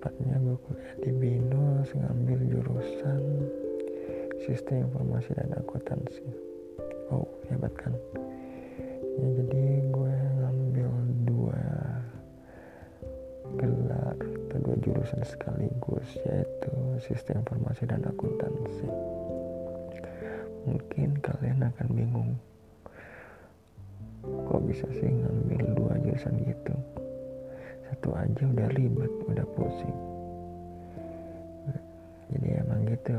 tepatnya gue kuliah di Binus ngambil jurusan sistem informasi dan akuntansi. Oh hebat kan? Ya jadi gue ngambil dua gelar atau dua jurusan sekaligus yaitu sistem informasi dan akuntansi. Mungkin kalian akan bingung kok bisa sih ngambil dua jurusan gitu satu aja udah ribet udah pusing. Jadi emang gitu.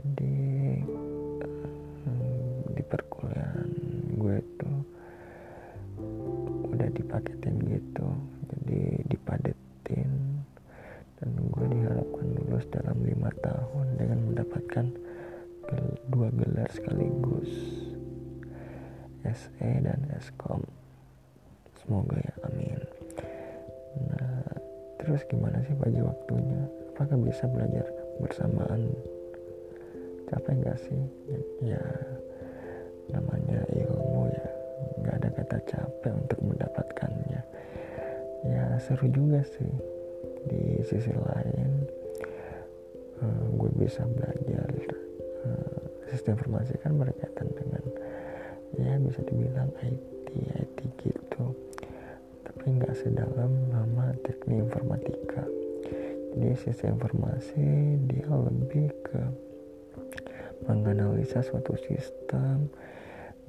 Jadi hmm, di perkuliahan gue tuh udah dipaketin gitu. Jadi dipadetin dan gue diharapkan lulus dalam lima tahun dengan mendapatkan dua gelar sekaligus SE dan Eskom semoga ya amin terus gimana sih bagi waktunya? Apakah bisa belajar bersamaan? Capek nggak sih? Ya namanya ilmu ya. Nggak ada kata capek untuk mendapatkannya. Ya seru juga sih. Di sisi lain eh, gue bisa belajar eh, sistem informasi kan berkaitan dengan ya bisa dibilang IT IT gitu sedalam nama teknik informatika. Jadi sistem informasi dia lebih ke menganalisa suatu sistem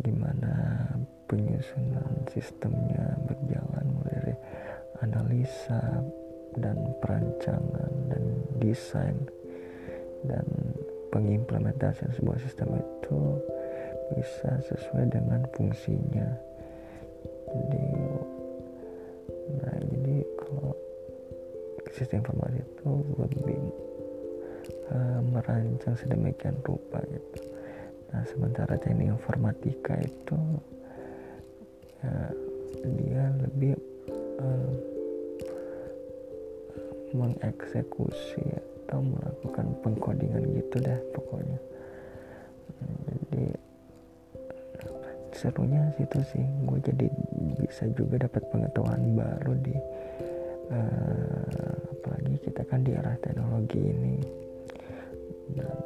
gimana penyusunan sistemnya berjalan mulai dari analisa dan perancangan dan desain. Dan pengimplementasian sebuah sistem itu bisa sesuai dengan fungsinya. Jadi nah jadi kalau sistem informasi itu lebih uh, merancang sedemikian rupa gitu. Nah sementara teknik informatika itu ya dia lebih uh, mengeksekusi atau melakukan pengkodingan gitu dah pokoknya. Jadi serunya situ sih. Gue jadi bisa juga dapat pengetahuan baru di uh, apalagi kita kan di arah teknologi ini. Dan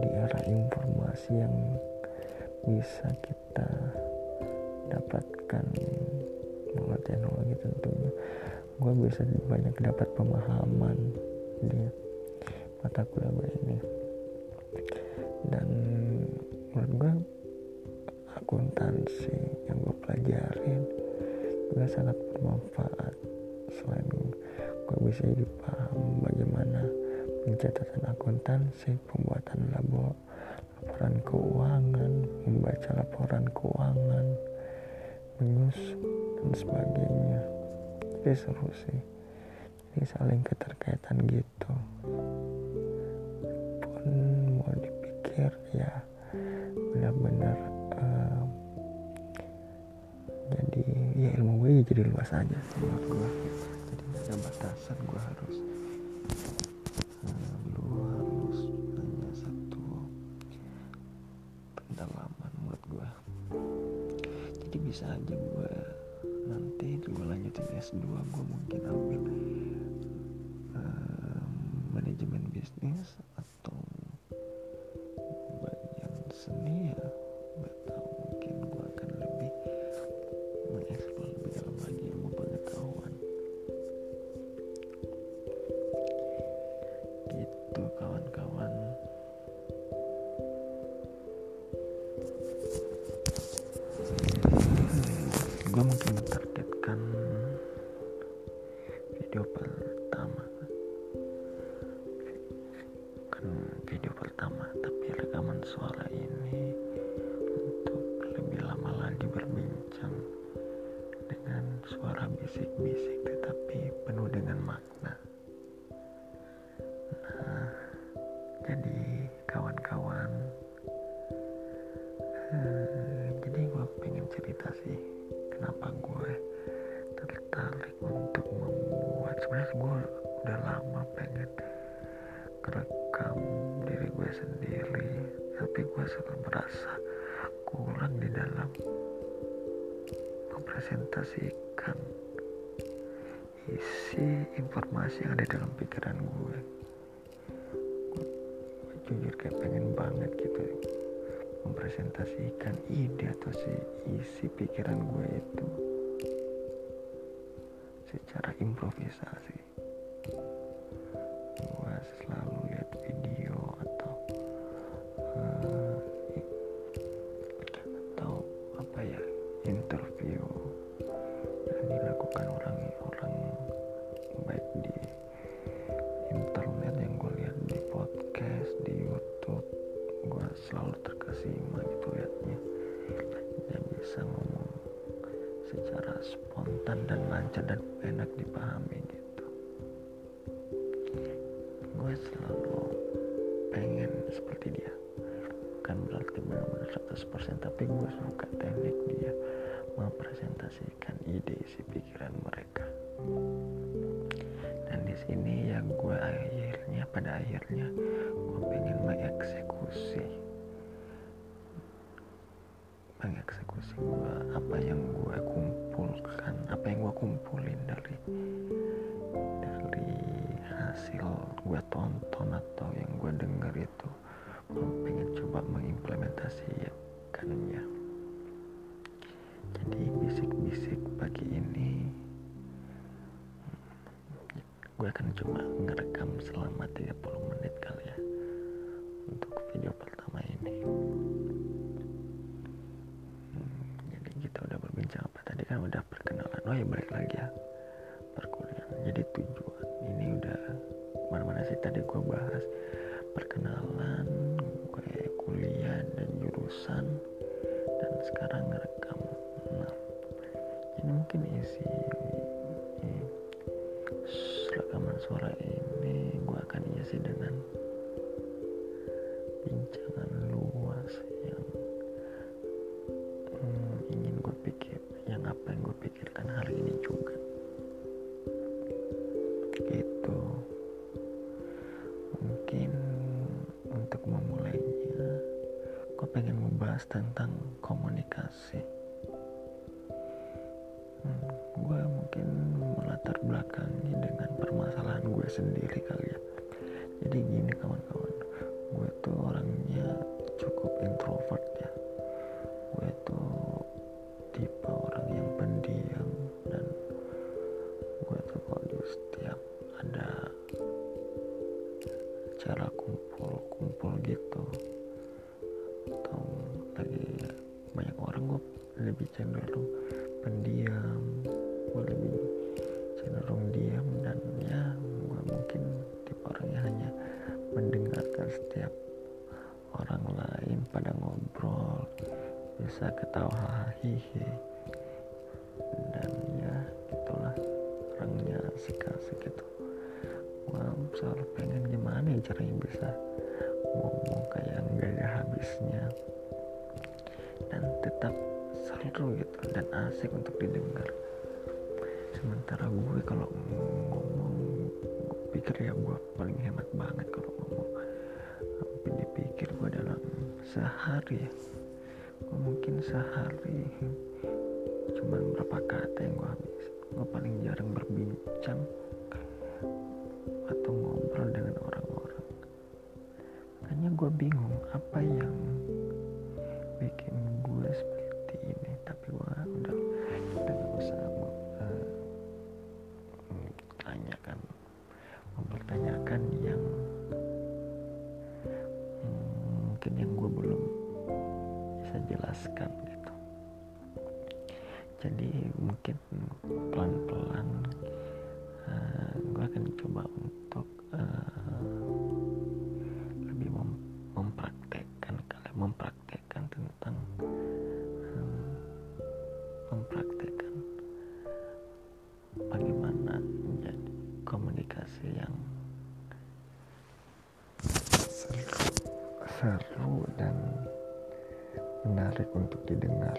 di era informasi yang bisa kita dapatkan melalui teknologi tentunya. Gue bisa banyak dapat pemahaman di mata kuliah gue ini. Dan menurut gue akuntansi yang gue pelajarin juga sangat bermanfaat. Selain gue bisa jadi paham bagaimana pencatatan akuntansi pembuatan labo laporan keuangan membaca laporan keuangan menyusun dan sebagainya. Jadi seru sih. Jadi saling keterkaitan gitu luas aja sih menurut gue jadi gak ada batasan gue harus lu harus hanya satu pendalaman menurut gue jadi bisa aja gue nanti gue lanjutin S2 gue mungkin ambil uh, manajemen bisnis atau bagian seni ya pengen kerekam diri gue sendiri tapi gue selalu merasa kurang di dalam mempresentasikan isi informasi yang ada dalam pikiran gue. Gue, jujur kayak pengen banget gitu mempresentasikan ide atau si isi pikiran gue itu secara improvisasi dipahami gitu. Gue selalu pengen seperti dia. Bukan berarti benar-benar 100% tapi gue suka teknik dia mempresentasikan ide isi pikiran mereka. Dan di sini ya gue akhirnya pada akhirnya gue pengen mengeksekusi. Mengeksekusi gue apa yang gue kumpulkan apa yang gue kumpulin dari dari hasil gue tonton atau yang gue denger itu gue pengen coba mengimplementasikannya. Jadi bisik-bisik pagi ini gue akan coba ngerekam selama 30 menit kali ya untuk video pertama ini udah perkenalan. Oh ya balik lagi ya. Perkuliahan. Jadi tujuan ini udah mana-mana sih tadi gue bahas. Perkenalan gue kuliah dan jurusan dan sekarang ngerekam nah ini mungkin isi rekaman suara ini gue akan isi dengan membahas caranya bisa ngomong kayak nggak ada habisnya. Dan tetap seru gitu dan asik untuk didengar. Sementara gue kalau ngomong gue pikir ya gue paling hemat banget kalau ngomong. Tapi dipikir gue dalam sehari. Ya gue mungkin sehari? Cuman berapa kata yang gue habis. Gue paling jarang berbincang atau ngobrol dengan orang-orang makanya gue bingung apa yang bikin gue seperti ini tapi gue udah udah gak usah uh, tanyakan mempertanyakan yang hmm, mungkin yang gue belum bisa jelaskan gitu. Jadi mungkin pelan-pelan uh, gue akan coba untuk uh, seru dan menarik untuk didengar.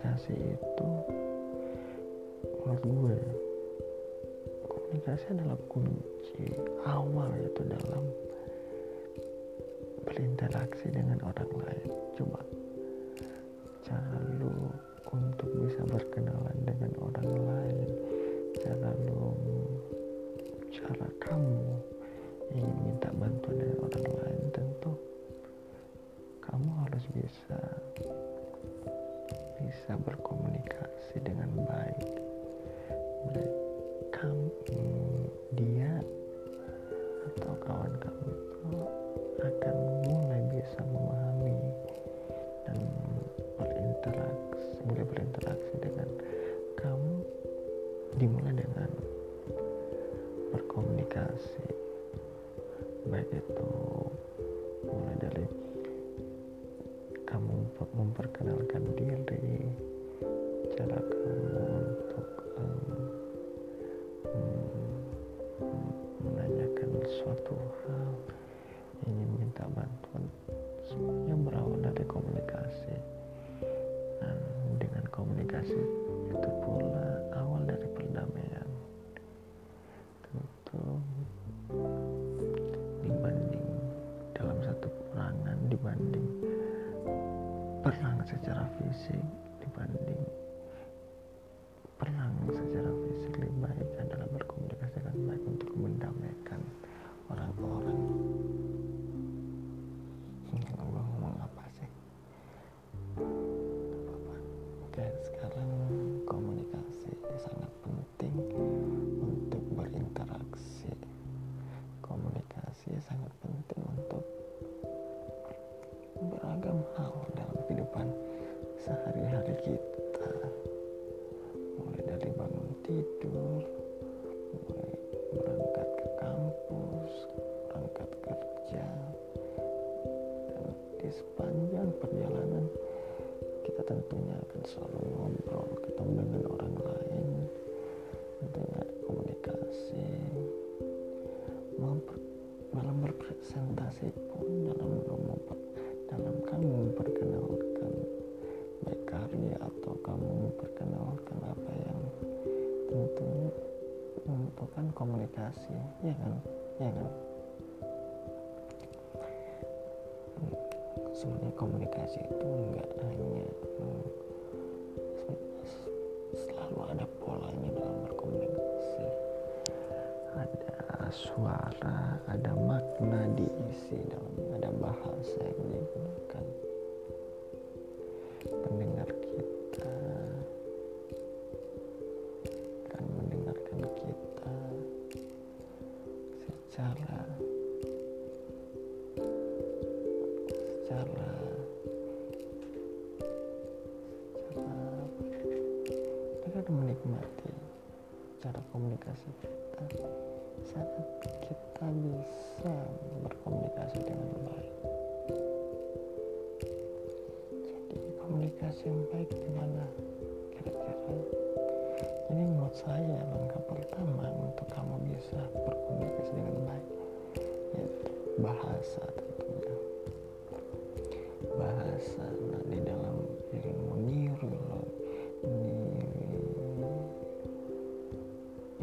Komunikasi itu. Menurut gue komunikasi adalah kunci awal itu dalam berinteraksi dengan orang lain. Coba cara lu untuk bisa berkenalan dengan orang lain cara lu cara kamu ingin minta bantuan dari orang lain tentu kamu harus bisa bisa berkomunikasi dengan baik. Kamu dia atau kawan kamu itu akan mulai bisa memahami dan berinteraksi mulai berinteraksi dengan kamu dimulai dengan berkomunikasi. Baik itu mulai dari kamu memperkenalkan diri suara ada makna diisi dalam ada bahasa yang digunakan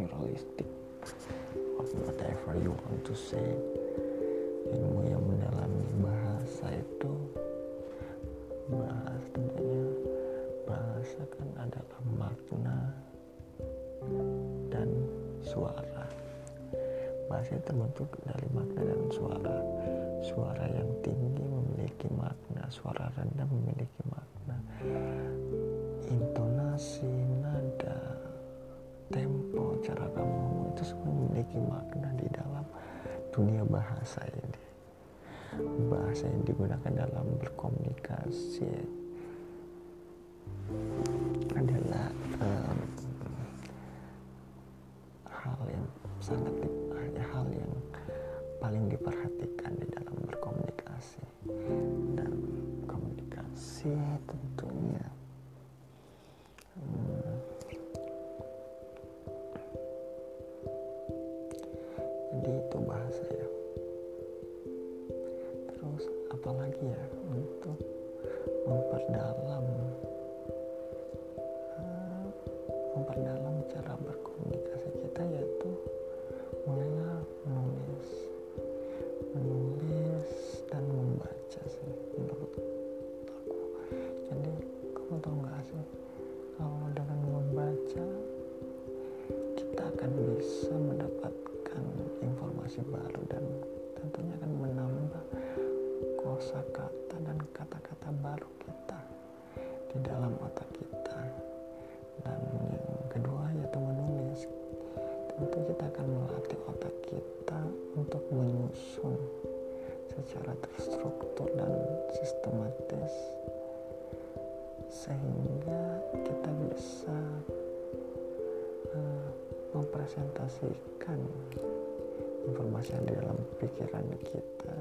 neuralistik whatever you want to say. Ilmu yang mendalami bahasa itu bahasa tentunya bahasa kan adalah makna dan suara. Bahasa terbentuk dari makna dan suara. Suara yang tinggi memiliki makna suara rendah memiliki makna. Intonasi kamu itu semua memiliki makna di dalam dunia bahasa ini. Bahasa yang digunakan dalam berkomunikasi. Adalah um, hal yang sangat hal yang paling diperhatikan di dalam berkomunikasi. Dan komunikasi tentunya itu bahasa sehingga kita bisa uh, mempresentasikan informasi yang di dalam pikiran kita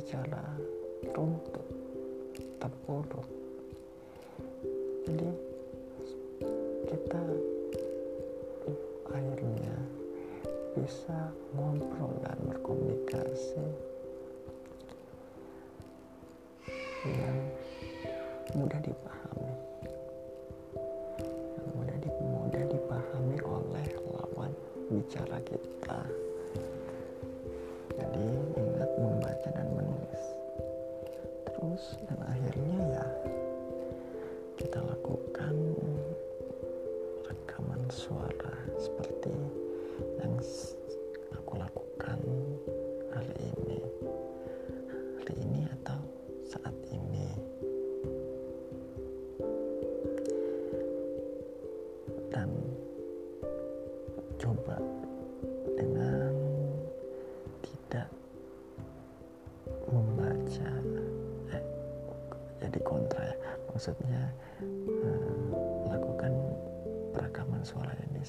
secara runtut terpuruk. Jadi kita akhirnya bisa ngobrol dan berkomunikasi yang dipahami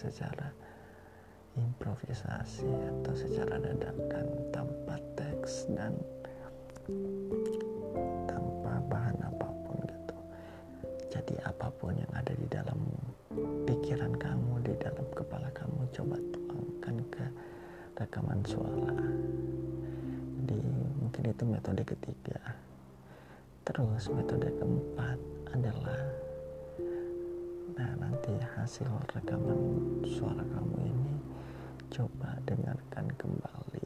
secara improvisasi atau secara dadakan tanpa teks dan tanpa bahan apa pun gitu. Jadi apa pun yang ada di dalam pikiran kamu di dalam kepala kamu coba tuangkan ke rekaman suara. Jadi mungkin itu metode ketiga. Terus metode keempat adalah nanti hasil rekaman suara kamu ini coba dengarkan kembali.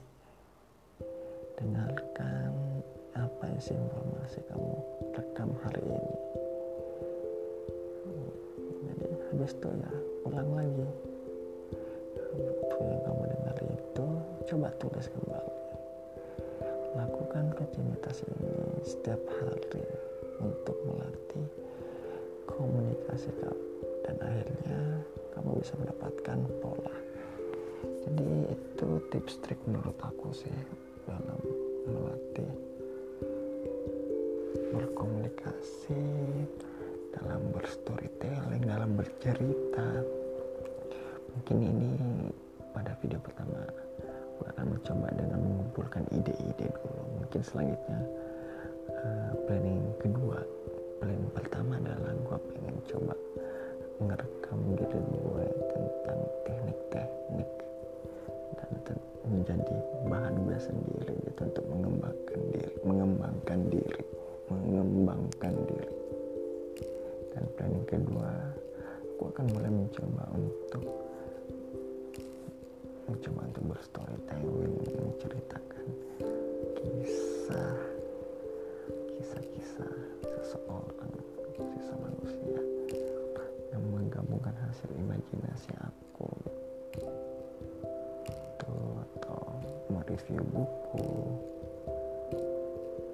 Dengarkan apa isi informasi kamu rekam hari ini. Jadi habis itu ya ulang lagi. Apa yang kamu dengar itu coba tulis kembali. Lakukan rutinitas ini setiap hari untuk melatih komunikasi kamu dan akhirnya kamu bisa mendapatkan pola. Jadi itu tips trik menurut aku sih dalam melatih berkomunikasi dalam berstorytelling dalam bercerita. Mungkin ini pada video pertama gue akan mencoba dengan mengumpulkan ide-ide dulu. Mungkin selanjutnya uh, planning kedua planning pertama adalah gue pengen coba ngerekam diri gue tentang teknik-teknik dan menjadi bahan gue sendiri gitu untuk mengembangkan diri mengembangkan diri mengembangkan diri. Dan planning kedua aku akan mulai mencoba untuk mencoba untuk berstorytelling menceritakan kisah kisah-kisah seseorang kisah manusia hasil imajinasi aku. Gitu atau mau review buku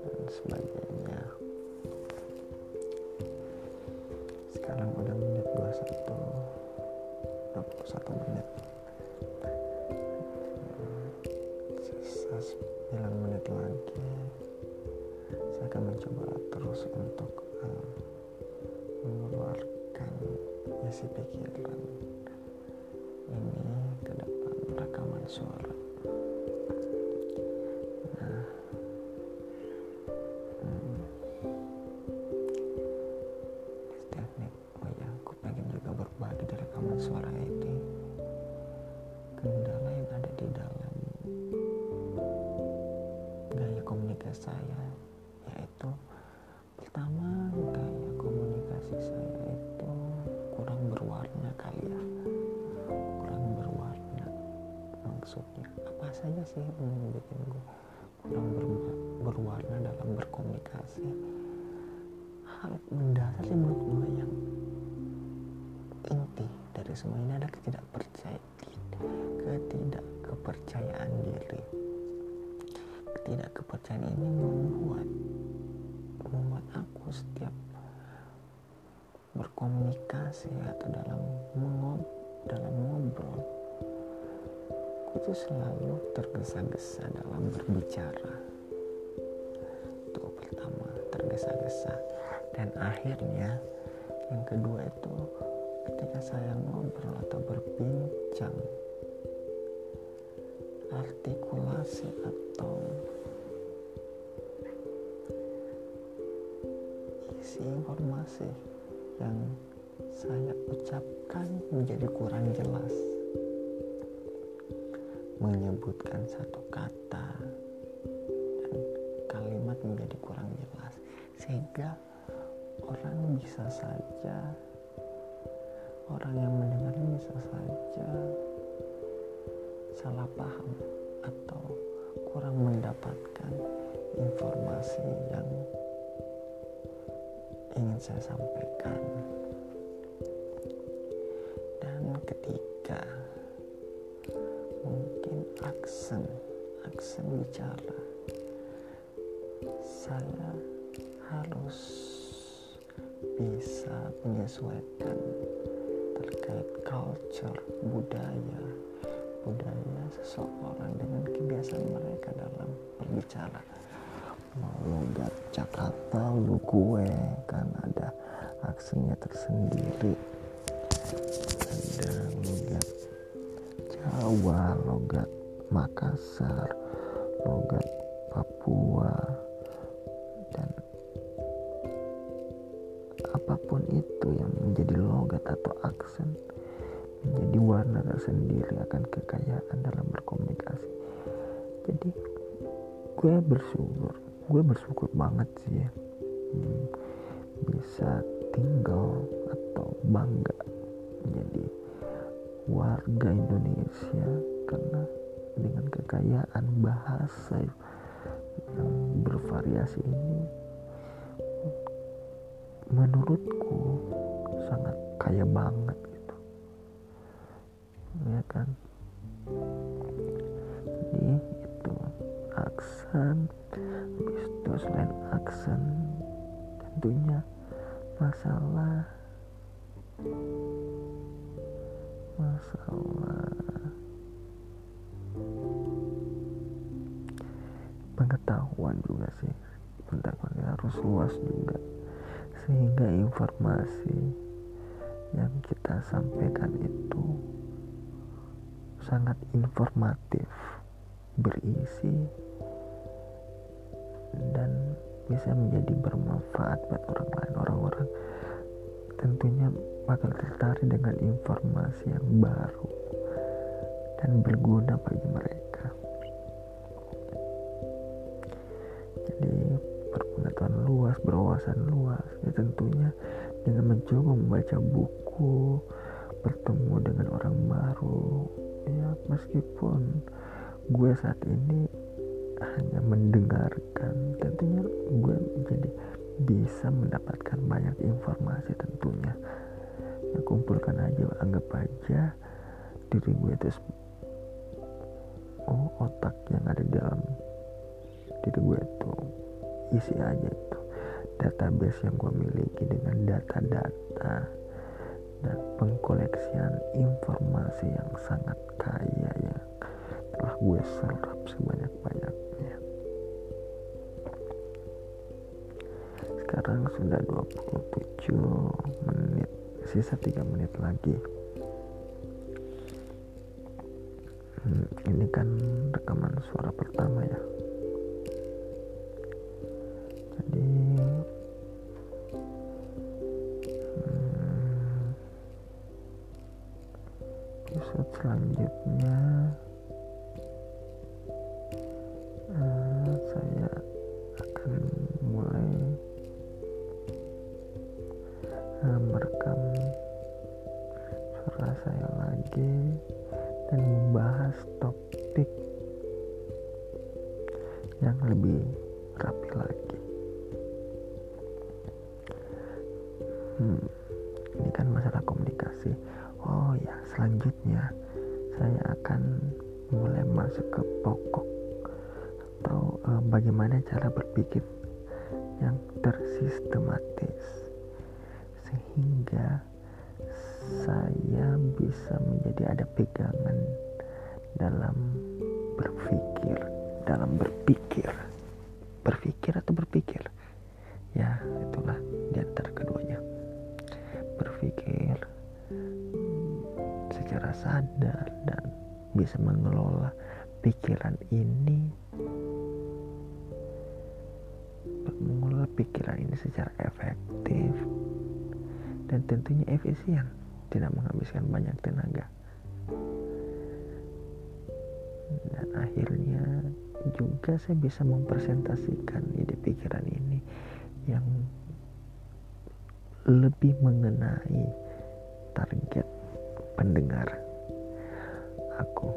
dan sebagainya. Isi pikiran ini ke depan rekaman suara berkomunikasi atau dalam mengob dalam ngobrol aku tuh selalu tergesa-gesa dalam berbicara. Itu pertama tergesa-gesa. Dan akhirnya yang kedua itu ketika saya ngobrol atau berbincang artikulasi atau isi informasi yang saya ucapkan menjadi kurang jelas. Menyebutkan satu kata dan kalimat menjadi kurang jelas sehingga orang bisa saja orang yang mendengarnya bisa saja salah paham atau kurang mendapatkan informasi yang saya sampaikan. Dan ketiga mungkin aksen aksen bicara saya harus bisa menyesuaikan terkait culture budaya budaya seseorang dengan kebiasaan mereka dalam berbicara. Mau logat Jakarta lu gue kan aksennya tersendiri. Ada logat Jawa logat Makassar logat Papua dan apa pun itu yang menjadi logat atau aksen menjadi warna tersendiri akan kekayaan dalam berkomunikasi. Jadi gue bersyukur gue bersyukur banget sih ya hmm, bisa tinggal atau bangga menjadi warga Indonesia karena dengan kekayaan bahasa yang bervariasi ini menurutku sangat kaya banget gitu. Ya kan? Jadi itu aksen. Habis itu selain aksen tentunya masalah. Masalah. Pengetahuan juga sih. Pengetahuan harus luas juga. Sehingga informasi yang kita sampaikan itu sangat informatif berisi dan bisa menjadi bermanfaat buat orang lain orang-orang. Tentunya bakal tertarik dengan informasi yang baru dan berguna bagi mereka. Jadi berpengetahuan luas berwawasan luas ya tentunya dengan mencoba membaca buku bertemu dengan orang baru ya meskipun gue saat ini hanya mendengarkan. Tentunya gue jadi bisa mendapatkan banyak informasi tentunya. Ya kumpulkan aja anggap aja diri gue itu oh otak yang ada di dalam diri gue itu isi aja itu. Database yang gue miliki dengan data-data dan pengkoleksian informasi yang sangat kaya yang telah gue serap sebanyak-banyaknya sekarang sudah 27 menit sisa 3 menit lagi. Hmm, ini kan rekaman suara pertama ya masalah komunikasi. Oh ya, selanjutnya saya akan mulai masuk ke pokok atau uh, bagaimana cara berpikir yang tersistematis sehingga saya bisa menjadi ada pegangan dalam berpikir dalam berpikir berpikir atau berpikir ya sadar dan bisa mengelola pikiran ini. Mengelola pikiran ini secara efektif. Dan tentunya efisien tidak menghabiskan banyak tenaga. Dan akhirnya juga saya bisa mempresentasikan ide pikiran ini yang lebih mengenai target pendengar aku.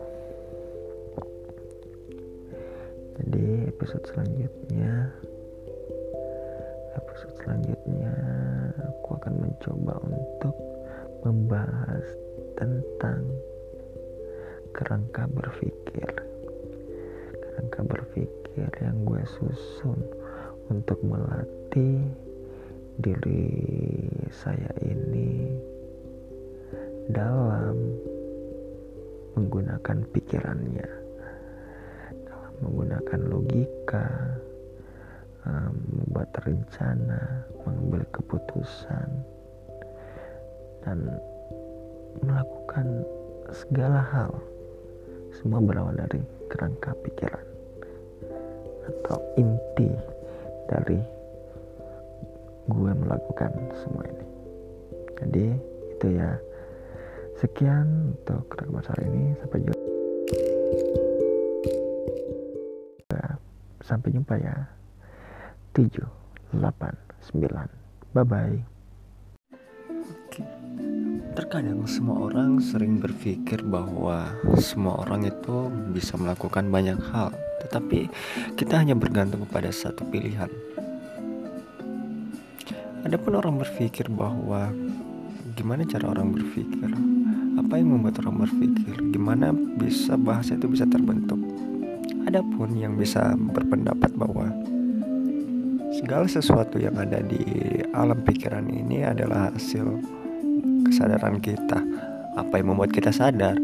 Jadi episode selanjutnya episode selanjutnya aku akan mencoba untuk membahas tentang kerangka berpikir. Kerangka berpikir yang gue susun untuk melatih diri saya ini dalam menggunakan pikirannya dalam menggunakan logika membuat rencana mengambil keputusan dan melakukan segala hal semua berawal dari kerangka pikiran atau inti dari gue melakukan semua ini. Jadi itu ya sekian untuk rekaman hari ini. Sampai jumpa. Sampai jumpa ya. 7 8 9 bye bye Terkadang semua orang sering berpikir bahwa semua orang itu bisa melakukan banyak hal, tetapi kita hanya bergantung kepada satu pilihan. Adapun orang berpikir bahwa gimana cara orang berpikir, apa yang membuat orang berpikir, gimana bisa bahasa itu bisa terbentuk. Adapun yang bisa berpendapat bahwa segala sesuatu yang ada di alam pikiran ini adalah hasil kesadaran kita apa yang membuat kita sadar